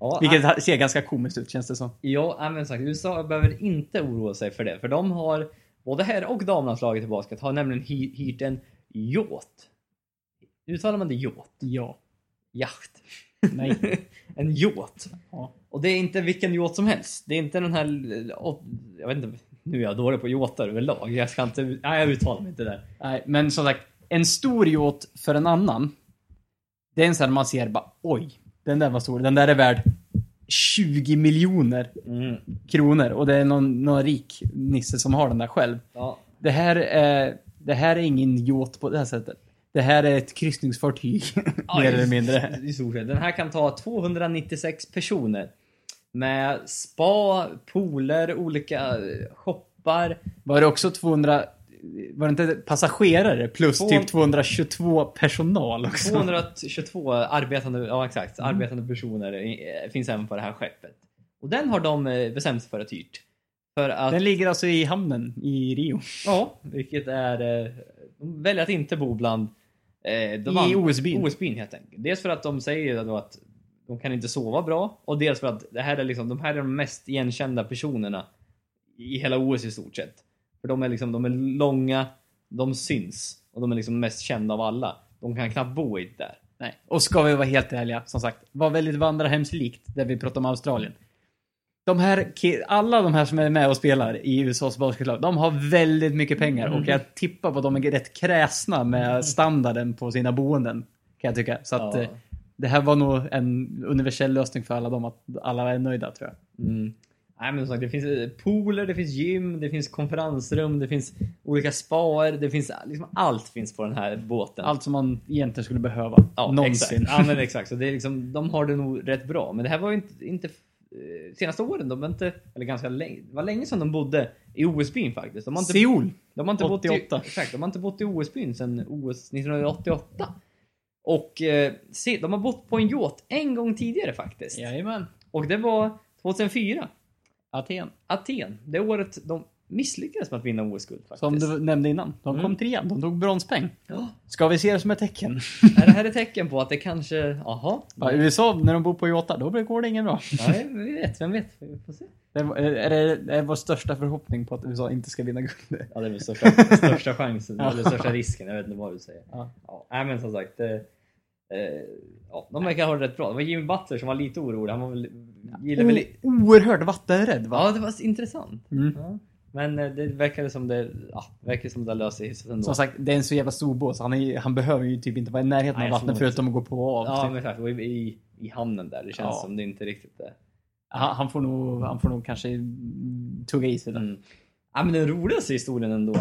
Ja, (laughs) Vilket ser ganska komiskt ut känns det som. Ja, men sagt, USA behöver inte oroa sig för det. För de har, både herr och damlandslaget i basket har nämligen hy- hyrt en yacht. Uttalar man det yacht? Ja. Yacht. Nej. (laughs) en yacht. Ja. Och det är inte vilken yacht som helst. Det är inte den här... åt- Jag vet inte, nu är jag dålig på yachter överlag. Jag ska inte... Nej, jag uttalar mig inte där. Nej, men som sagt, en stor yacht för en annan. Det är en sån här man ser bara oj, den där var stor. Den där är värd 20 miljoner Mm. kronor och det är någon, någon rik nisse som har den där själv. Ja. Det här är, det här är ingen yacht på det här sättet. Det här är ett kryssningsfartyg, (laughs) mer eller mindre. I stort sett. Den här kan ta 296 personer. Med spa, pooler, olika eh, shoppar. Var det också 200, var det inte passagerare plus Två- typ 222 personal också? 222 arbetande, ja exakt, arbetande personer eh, finns även på det här skeppet. Och den har de eh, bestämt sig för att hyrt. För att, Den ligger alltså i hamnen i Rio. ja, vilket är, de väljer att inte bo bland eh, de I OS-byn. OS-byn helt enkelt. Dels för att de säger då att de kan inte sova bra och dels för att det här är liksom, de här är de mest igenkända personerna i hela OS i stort sett. För de är liksom, de är långa, de syns och de är liksom mest kända av alla. De kan knappt bo i det där. Nej. Och ska vi vara helt ärliga, som sagt, var väldigt vandrarhemslikt där vi pratar om Australien. De här, alla de här som är med och spelar i USAs basketlag, de har väldigt mycket pengar och jag tippar på att de är rätt kräsna med standarden på sina boenden. Kan jag tycka. Så att Ja. Det här var nog en universell lösning för alla dem, att alla är nöjda tror jag. Mm. Nej men som sagt, det finns eh, pooler, det finns gym, det finns konferensrum, det finns olika spaer, det finns liksom allt finns på den här båten. Allt som man egentligen skulle behöva. ja, någonsin. Exakt. Ja men exakt, så det är liksom, de har det nog rätt bra. Men det här var ju inte, inte eh, senaste åren, de var inte, eller ganska länge, det var länge sedan de bodde i OS-byn faktiskt. De har inte, Seoul! de har inte bott i, 88. exakt, de har inte bott i OS-byn sedan OS 1988. Och eh, se, de har bott på en yacht en gång tidigare faktiskt. Jajamän. Och det var 2004. Aten. Aten. Det året de misslyckades med att vinna OS-guld faktiskt. Som du nämnde innan. De kom Mm. trea. De tog bronspeng. Ja. Ska vi se det som ett tecken? Är det här ett tecken på att det kanske... Jaha. Ja, USA, när de bor på Jota, då går det ingen bra. Nej, vi vet. Vem vet? Vi får se. Det är, är, det, det är vår största förhoppning på att USA inte ska vinna guld. Ja, det är väl största, största chansen, (laughs) eller största risken. Jag vet inte vad du säger. Ja. Ja, nej, men som sagt. Eh, eh, ja, de verkar ha det rätt bra. Det var Jimmy Butler som var lite orolig. Han var väl, gillar väl... Oerhört vattenrädd va? Ja, det var intressant. Mm. Ja. Men eh, det verkade som det, ja, verkar som det löser sig ändå. Som sagt, det är en så jävla stor båt så han, är, han behöver ju typ inte vara i närheten Nej, av vattnet förutom att gå på och av. Ja, typ. men exakt. Och i, i, hamnen där. Det känns Ja. som det inte riktigt är. han, han, får nog, han får nog kanske tugga i sig det. Mm. Ja, men den roligaste historien ändå.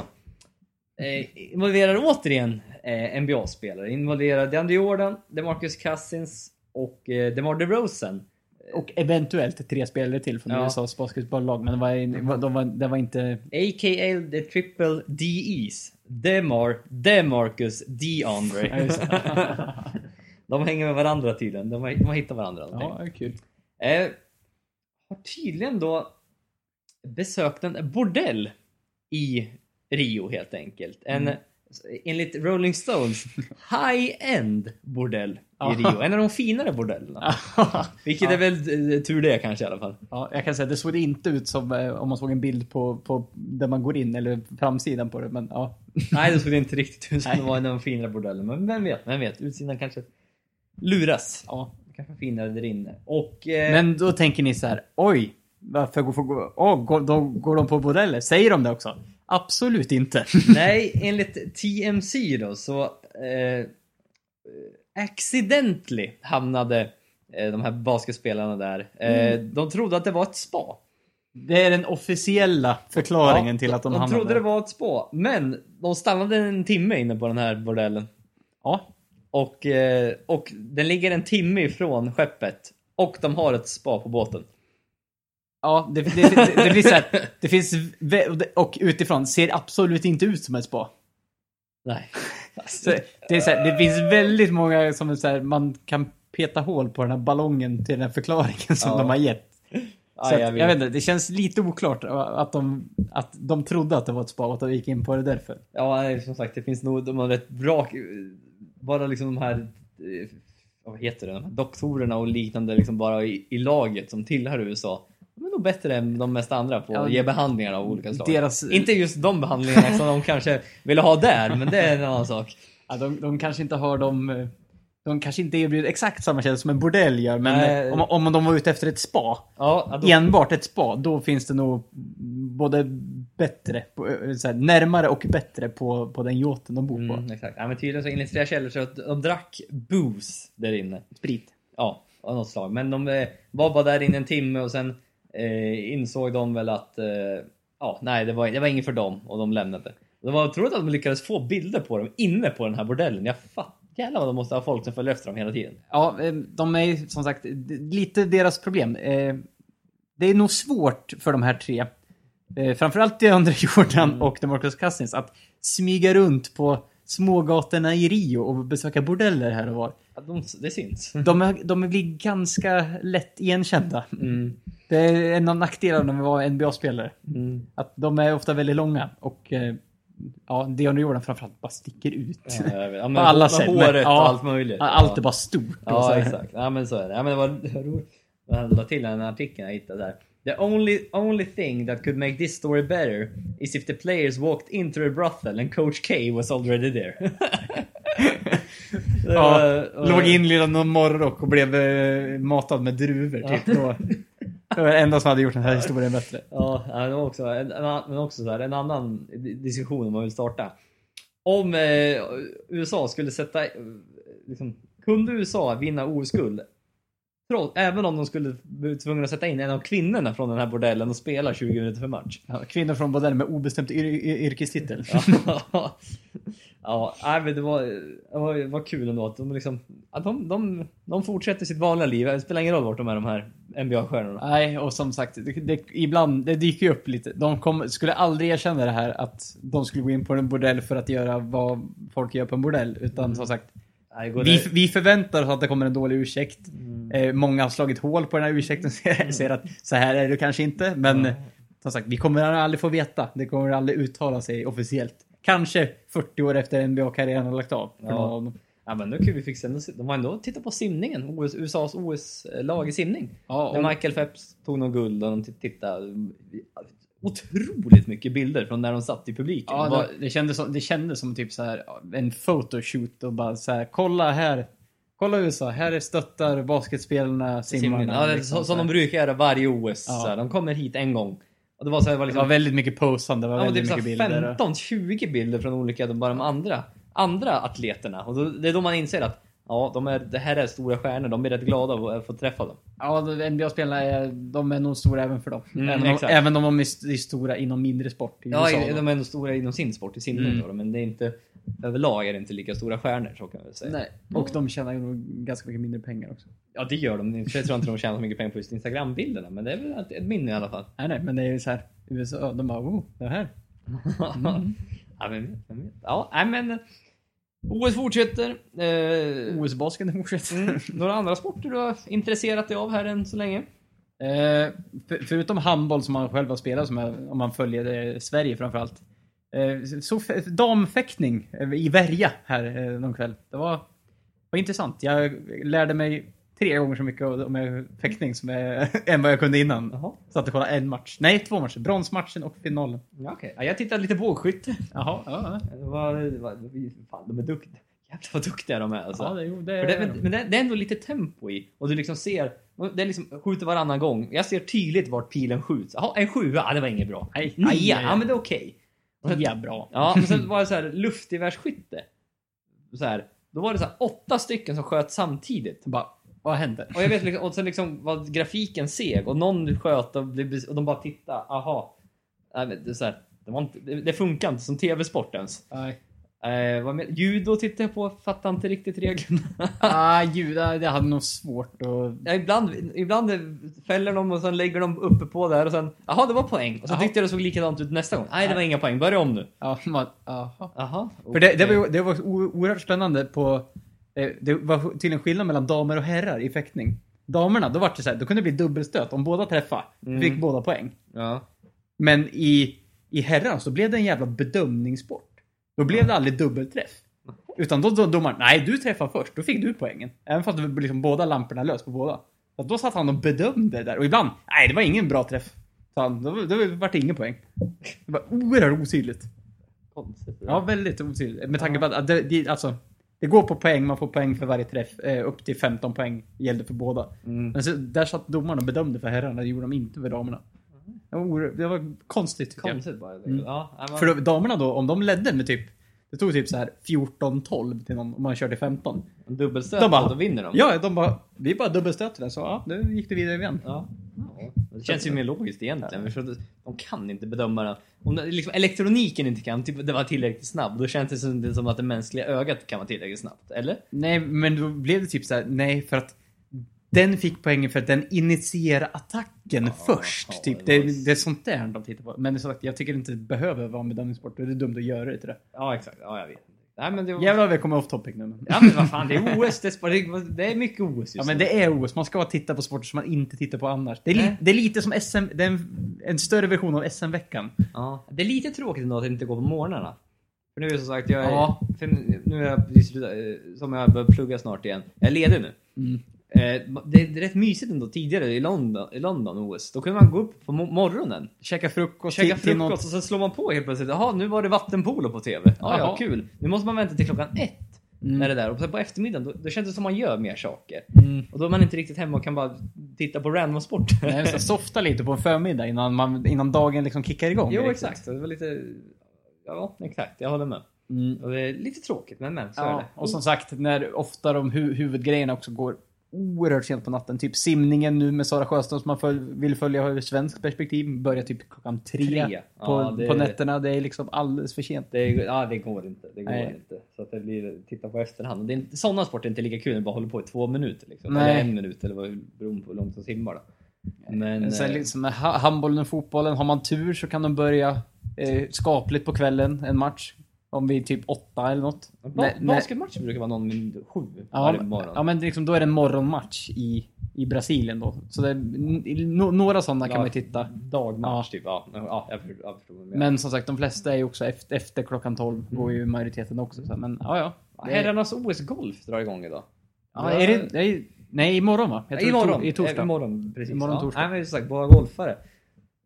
Eh, involverar återigen eh, NBA-spelare. Involverar DeAndre Jordan, DeMarcus Cousins och eh, DeMar DeRozan. Och eventuellt tre spelare till från Ja. USAs basketbolllag. Men det var, de var, det var inte... A.k.a. the triple DEs. DeMar, DeMarcus, DeAndre. (laughs) De hänger med varandra tydligen. De har, de har hittat varandra. ja, det är kul. Eh, har tydligen då besökt en bordell i Rio helt enkelt. En, Mm. Enligt Rolling Stones, (laughs) high-end bordell i Rio. En av de finare bordellerna. (laughs) Vilket är väl eh, tur det kanske i alla fall. Ja, jag kan säga det såg inte ut som eh, om man såg en bild på, på där man går in eller framsidan på det. Men ja. (laughs) Nej, det såg inte riktigt ut som det var en av de finare bordellerna. Men vem vet, vem vet. Utsidan kanske luras. ja. Kanske finare där inne. Och... Eh, Men då tänker ni så här, oj, varför går, oh, går, då går de på bordeller? Säger de det också? Absolut inte. (laughs) Nej, enligt TMC då så eh, accidentally hamnade eh, de här basketspelarna där. Eh, De trodde att det var ett spa. Det är den officiella förklaringen till att de, de hamnade trodde det var ett spa, men de stannade en timme inne på den här bordellen. Ja, Och, eh, och den ligger en timme ifrån skeppet. Och de har ett spa på båten. Ja det, det, det, det blir så här, det finns, och utifrån, ser absolut inte ut som ett spa. Nej. Så det, är så här, det finns väldigt många som är så här, man kan peta hål på den här ballongen till den här förklaringen som Ja. de har gett. Så Ja, jag jag, vet. vet inte, det känns lite oklart att de, att de trodde att det var ett spa och att de gick in på det därför. Ja, som sagt, det finns nog de har rätt bra... Bara liksom de här... eh, Vad heter det? De här doktorerna och liknande liksom bara i, i laget som tillhör USA. De är nog bättre än de mest andra på att ge behandlingar av olika slag. deras- Inte just de behandlingarna som de kanske ville ha där, men det är en annan sak. Ja, de, de kanske inte har de... eh, De kanske inte erbjuder exakt samma tjänst som en bordell gör, men eh, om, om de var ute efter ett spa, Ja, då, enbart ett spa, då finns det nog både bättre, på, eh, här, närmare och bättre på, på den yachten de bor på. mm, exakt. Ja, men tydligen så enligt flera källor så att de drack booze där inne. Sprit. Ja, av något slag. Men de var bara där inne en timme och sen eh, insåg de väl att eh, ja, nej, det var, det var inget för dem och de lämnade. Det var otroligt att de lyckades få bilder på dem inne på den här bordellen. Jag fattar. Jävlar vad de måste ha folk som följer efter dem hela tiden. Ja, eh, de är som sagt lite deras problem. Eh, Det är nog svårt för de här tre, eh, framförallt DeAndre (laughs) Jordan Mm. och DeMarcus Cousins, att smyga runt på smågatorna i Rio och besöka bordeller här och var. Ja, de, det syns. De, är, de blir ganska lätt igenkända. Mm. Det är en av nackdelarna med att vara NBA-spelare. Mm. Att de är ofta väldigt långa och eh, ja, DeAndre Jordan framförallt bara sticker ut. Ja. Ja, men På alla sätt, men- håret ja. och allt möjligt. Allt är Ja. bara stort. och Ja, exakt. Ja, men så är det. Ja, men det var roligt. Jag la till en artikel jag hittade där. The only, only thing that could make this story better is if the players walked into a brothel and coach K was already there. (laughs) Ja, och- låg inlindad någon morgonrock och blev eh, matad med druvor. Typ. Då, det var det enda som hade gjort den här historien bättre. Ja, var också, en, men också så här, en annan di- diskussion man vill starta. Om eh, USA skulle sätta... eh, Liksom, kunde USA vinna OS-guld? Även om de skulle bli tvungna att sätta in en av kvinnorna från den här bordellen och spela 20 minuter för match. Ja, kvinnor från bordell med obestämt yr yrkestitel. Ja, (laughs) (laughs) ja nej, men det var, det var, det var kul ändå att de, liksom, att de, de, de fortsätter sitt vanliga liv. Det spelar ingen roll vart de är de här NBA-stjärnorna. Nej, och som sagt, det, det, ibland, det dyker ju upp lite. De kom, skulle aldrig erkänna det här att de skulle gå in på en bordell för att göra vad folk gör på en bordell. Utan som sagt, Nej, vi, vi förväntar oss att det kommer en dålig ursäkt. Mm. Eh, många har slagit hål på den här ursäkten (laughs) och säger- säger att så här är det kanske inte. Men Ja. som sagt, vi kommer aldrig få veta. Det kommer aldrig uttala sig officiellt. Kanske 40 år efter NBA-karriären har lagt av. Ja. Ja men nu kul vi fick se. De har ändå tittat på simningen. OS, USAs OS-lag i simning. Ja, När Michael Phelps tog någon guld och de tittade. Otroligt mycket bilder från när de satt i publiken. Ja, Det var- det, kändes som, det kändes som typ så här en photoshoot och bara så här, kolla här. Kolla USA, här är stöttar basketspelarna, simmarna. simningen. Ja, liksom som de brukar göra varje OS. Ja. Så här, de kommer hit en gång. Och det var så här, det var Det liksom, var väldigt mycket posande, det var ja, men väldigt typ så mycket här bilder. 15-20 bilder från olika, de, bara de andra, andra atleterna. Och då, det är då man inser att ja, de är, det här är stora stjärnor. De blir rätt glada att få träffa dem. Ja, NBA-spelarna är, de är nog stora även för dem. Mm, även, om, även om de är st- är stora inom mindre sport i Ja, USA. de är ändå stora inom sin sport, i simning Mm. då, men det är inte överlag är det inte lika stora stjärnor så kan man väl säga. Nej, och de tjänar ju nog ganska mycket mindre pengar också. Ja det gör de. Jag tror inte de tjänar så mycket pengar på just Instagram-bilderna men det är väl ett, ett minne i alla fall. Nej, nej, men det är ju så här. USA, de bara oh, det här. (laughs) ja, vet, vem vet. Ja, nej, men eh, OS fortsätter. Eh, OS-basketen fortsätter. mm, några andra sporter du har intresserat dig av här än så länge? Eh, för, förutom handboll som man själv har spelat, som är, om man följer eh, Sverige framförallt. Eh, så damfäktning eh, i Värja här eh, någon kväll. Det var, var intressant. Jag lärde mig tre gånger så mycket om fäktning som jag, (laughs) än vad jag kunde innan. Jaha. Satt och kollade en match. Nej, två matcher. Bronsmatchen och finalen. Ja, okej. Ja, jag tittade lite bågskytte. Jaha, ja, Det var, det var, fan, de är duktiga. Jävlar vad duktiga de är alltså. ja. det, jo, det, För det, men, men det, det är ändå lite tempo i. Och du liksom ser, det är liksom skjuter varannan gång. Jag ser tydligt vart pilen skjuts. Jaha, en sjua, ja, det var inget bra. Nej, aj, aj, ja men det är okej. Sen- Ja, bra. Ja, men sen var det så här luftgevärsskytte. Så här, då var det så här åtta stycken som sköt samtidigt. Bara, vad händer? Och jag vet liksom, och sen liksom var grafiken seg och någon sköt och, blev och de bara tittade, aha. Nej, men det, är så här, det, var inte, det, det funkar inte som tv-sport ens. Nej. Eh, vad med, judo tittade jag på, fattade inte riktigt reglerna. (laughs) Ah, juda, det hade nog svårt att... Ja, ibland, ibland fäller de och sen lägger de uppe på där och sen, jaha det var poäng. Och så tyckte jag det såg likadant ut nästa gång. Nej det var inga poäng, börja om nu. Ja, man, aha. Jaha. För det, det, var, det var oerhört spännande på... eh, Det var tydligen skillnad mellan damer och herrar i fäktning. Damerna, då var det så här, då kunde det bli dubbelstöt. Om båda träffade, Mm. fick båda poäng. Ja. Men i, i herrarna så blev det en jävla bedömningssport. Då blev det aldrig dubbelträff. Utan då, domaren, nej du träffar först, då fick du poängen. Även fast det var liksom båda lamporna lös på båda. Så då satt han och bedömde där. Och ibland, nej det var ingen bra träff. Så han, då, då var det ingen poäng. Det var oerhört otydligt. Konstigt. Ja, väldigt otydligt. Med tanke på att det, det, alltså, det går på poäng, man får poäng för varje träff. Eh, upp till 15 poäng gällde för båda. Mm. Men så, där satt domaren och bedömde för herrarna, det gjorde de inte för damerna. Det var, det konstigt tycker Konstigt bara. Mm. Ja, nej, man- För då, damerna då, om de ledde med typ det tog typ så här 14-12 till någon, om man körde 15. en dubbelstöt De bara- och då vinner de. Ja, de bara, vi bara dubbelstötte den så ja, nu gick det vidare igen. Ja. Ja. Det känns ju mer logiskt egentligen. För att de kan inte bedöma den. Om det, liksom, elektroniken inte kan typ, det var tillräckligt snabb, då känns det som, det som att det mänskliga ögat kan vara tillräckligt snabbt. Eller? Nej, men då blev det typ så här, nej för att den fick poängen för att den initierade attacken först. ja, typ. det det, var- det är sånt där de tittar på. Men som sagt, jag tycker inte det behöver vara en bedömningssport. Det är dumt att göra det till det. Ja, exakt. Ja, jag vet. Nej, men det var... Jävlar vi kommer off topic nu. Men. Ja, men vad fan, det är OS. Det är, det är mycket OS just Ja men det är OS, man ska titta på sporter som man inte tittar på annars. Det är, li- det är lite som SM, det är en, en större version av SM-veckan. Ja. Det är lite tråkigt ändå att det inte går på morgnarna. För nu är det som sagt, jag är, Ja. nu är jag precis eh, som jag börjar plugga snart igen. Jag är ledig nu. Mm. Eh, Det är rätt mysigt ändå tidigare i London, i London OS. Då kunde man gå upp på mo- morgonen, Käka frukost, käka frukost och sen slår man på helt plötsligt. Jaha, nu var det vattenpolo på TV. Ja, ja, kul. Nu måste man vänta till klockan ett. Mm. När det där. Och sen på eftermiddagen, då, då känns det som man gör mer saker. Mm. Och då är man inte riktigt hemma och kan bara titta på random sport. Nej, så (laughs) softa lite på en förmiddag innan, man, innan dagen liksom kickar igång. jo, riktigt. exakt. Det var lite... Ja, exakt. Jag håller med. Mm. Och det är lite tråkigt, men men så är Ja, det. och som sagt, när ofta de hu huvudgrejerna också går oerhört sent på natten. Typ simningen nu med Sara Sjöström som man föl vill följa ur svenskt perspektiv. Börjar typ klockan tre, Tre. På, Ja, det- på nätterna. Det är liksom alldeles för sent. Det, ja, det går inte. Det går Nej. inte. Så att det blir titta på efterhand. Det är inte, sådana sporter är inte lika kul när bara håller på i två minuter. Liksom. Eller en minut eller vad beroende på hur långt de simmar. Då. Men... Sen eh, liksom med ha- handbollen och fotbollen, har man tur så kan de börja eh, skapligt på kvällen, en match. Om vi är typ åtta eller något. ba- Nej, nej. basketmatchen brukar vara någon sju Ja, varje morgon. ja men liksom, då är det en morgonmatch i, i Brasilien då. Så det, no, några sådana kan Ja. man titta. Dagmatch typ. Ja, ja jag förstår, jag förstår. Men som sagt, de flesta är ju också efter, efter klockan 12. Går ju majoriteten också. Så. Men ja, ja. Ja, Det- Herrarnas OS-golf drar igång idag. ja är det, nej, nej, imorgon va? Jag tror imorgon. to- I torsdag. Imorgon, precis. Imorgon, ja. torsdag. Nej, men som sagt, bara golfare.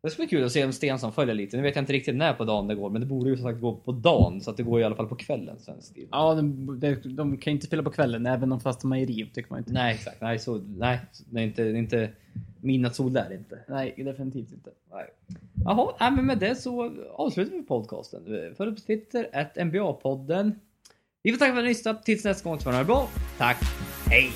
Det ska bli kul att se om Stensson följer lite. Nu vet jag inte riktigt när på dagen det går, men det borde ju som sagt gå på dagen. Så att det går i alla fall på kvällen svensk tid. Ja, de, de, de kan ju inte spela på kvällen, även om fast de är i Rio, tycker man inte. Nej, exakt. Nej, så, nej, det är inte, det är inte midnattssol där inte. Nej, definitivt inte. Nej. Jaha, nej, men med det så avslutar vi podcasten. Följ på Twitter, at NBA-podden. Vi får tacka för att ni lyssnat. Tills nästa gång så får ni ha det bra. Tack. Hej!